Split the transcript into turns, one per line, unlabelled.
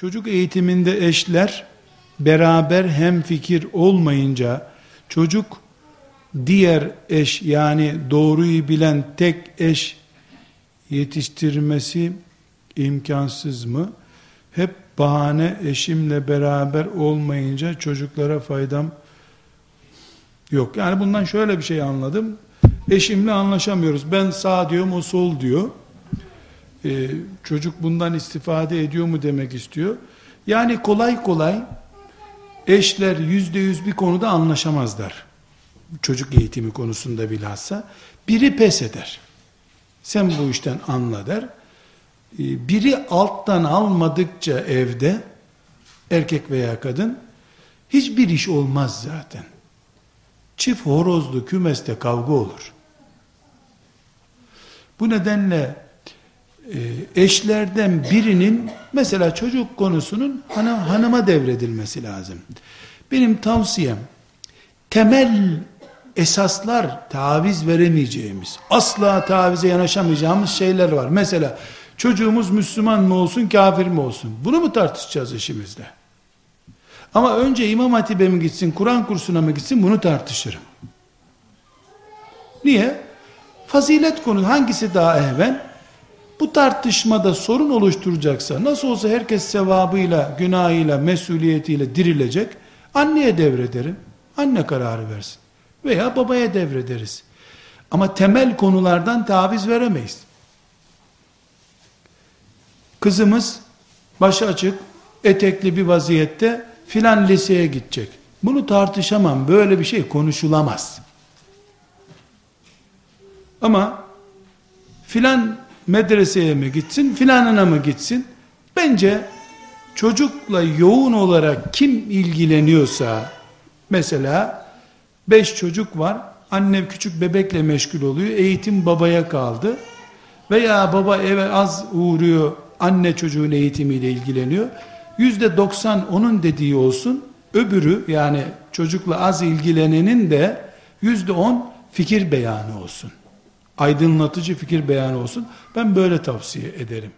Çocuk eğitiminde eşler beraber hem fikir olmayınca çocuk diğer eş yani doğruyu bilen tek eş yetiştirmesi imkansız mı? Hep bahane eşimle beraber olmayınca çocuklara faydam yok. Yani bundan şöyle bir şey anladım. Eşimle anlaşamıyoruz. Ben sağ diyorum o sol diyor. Ee, çocuk bundan istifade ediyor mu demek istiyor. Yani kolay kolay eşler yüzde yüz bir konuda anlaşamazlar. Çocuk eğitimi konusunda bilhassa. Biri pes eder. Sen bu işten anla der. Ee, biri alttan almadıkça evde erkek veya kadın hiçbir iş olmaz zaten. Çift horozlu kümeste kavga olur. Bu nedenle e, eşlerden birinin mesela çocuk konusunun hanıma devredilmesi lazım. Benim tavsiyem temel esaslar taviz veremeyeceğimiz, asla tavize yanaşamayacağımız şeyler var. Mesela çocuğumuz Müslüman mı olsun, kafir mi olsun? Bunu mu tartışacağız işimizde? Ama önce İmam Hatip'e mi gitsin, Kur'an kursuna mı gitsin bunu tartışırım. Niye? Fazilet konu hangisi daha ehven? Bu tartışmada sorun oluşturacaksa nasıl olsa herkes sevabıyla, günahıyla, mesuliyetiyle dirilecek. Anneye devrederim. Anne kararı versin. Veya babaya devrederiz. Ama temel konulardan taviz veremeyiz. Kızımız başı açık, etekli bir vaziyette filan liseye gidecek. Bunu tartışamam. Böyle bir şey konuşulamaz. Ama filan medreseye mi gitsin, filanına mı gitsin? Bence çocukla yoğun olarak kim ilgileniyorsa, mesela beş çocuk var, anne küçük bebekle meşgul oluyor, eğitim babaya kaldı. Veya baba eve az uğruyor, anne çocuğun eğitimiyle ilgileniyor. Yüzde doksan onun dediği olsun, öbürü yani çocukla az ilgilenenin de yüzde on fikir beyanı olsun aydınlatıcı fikir beyanı olsun. Ben böyle tavsiye ederim.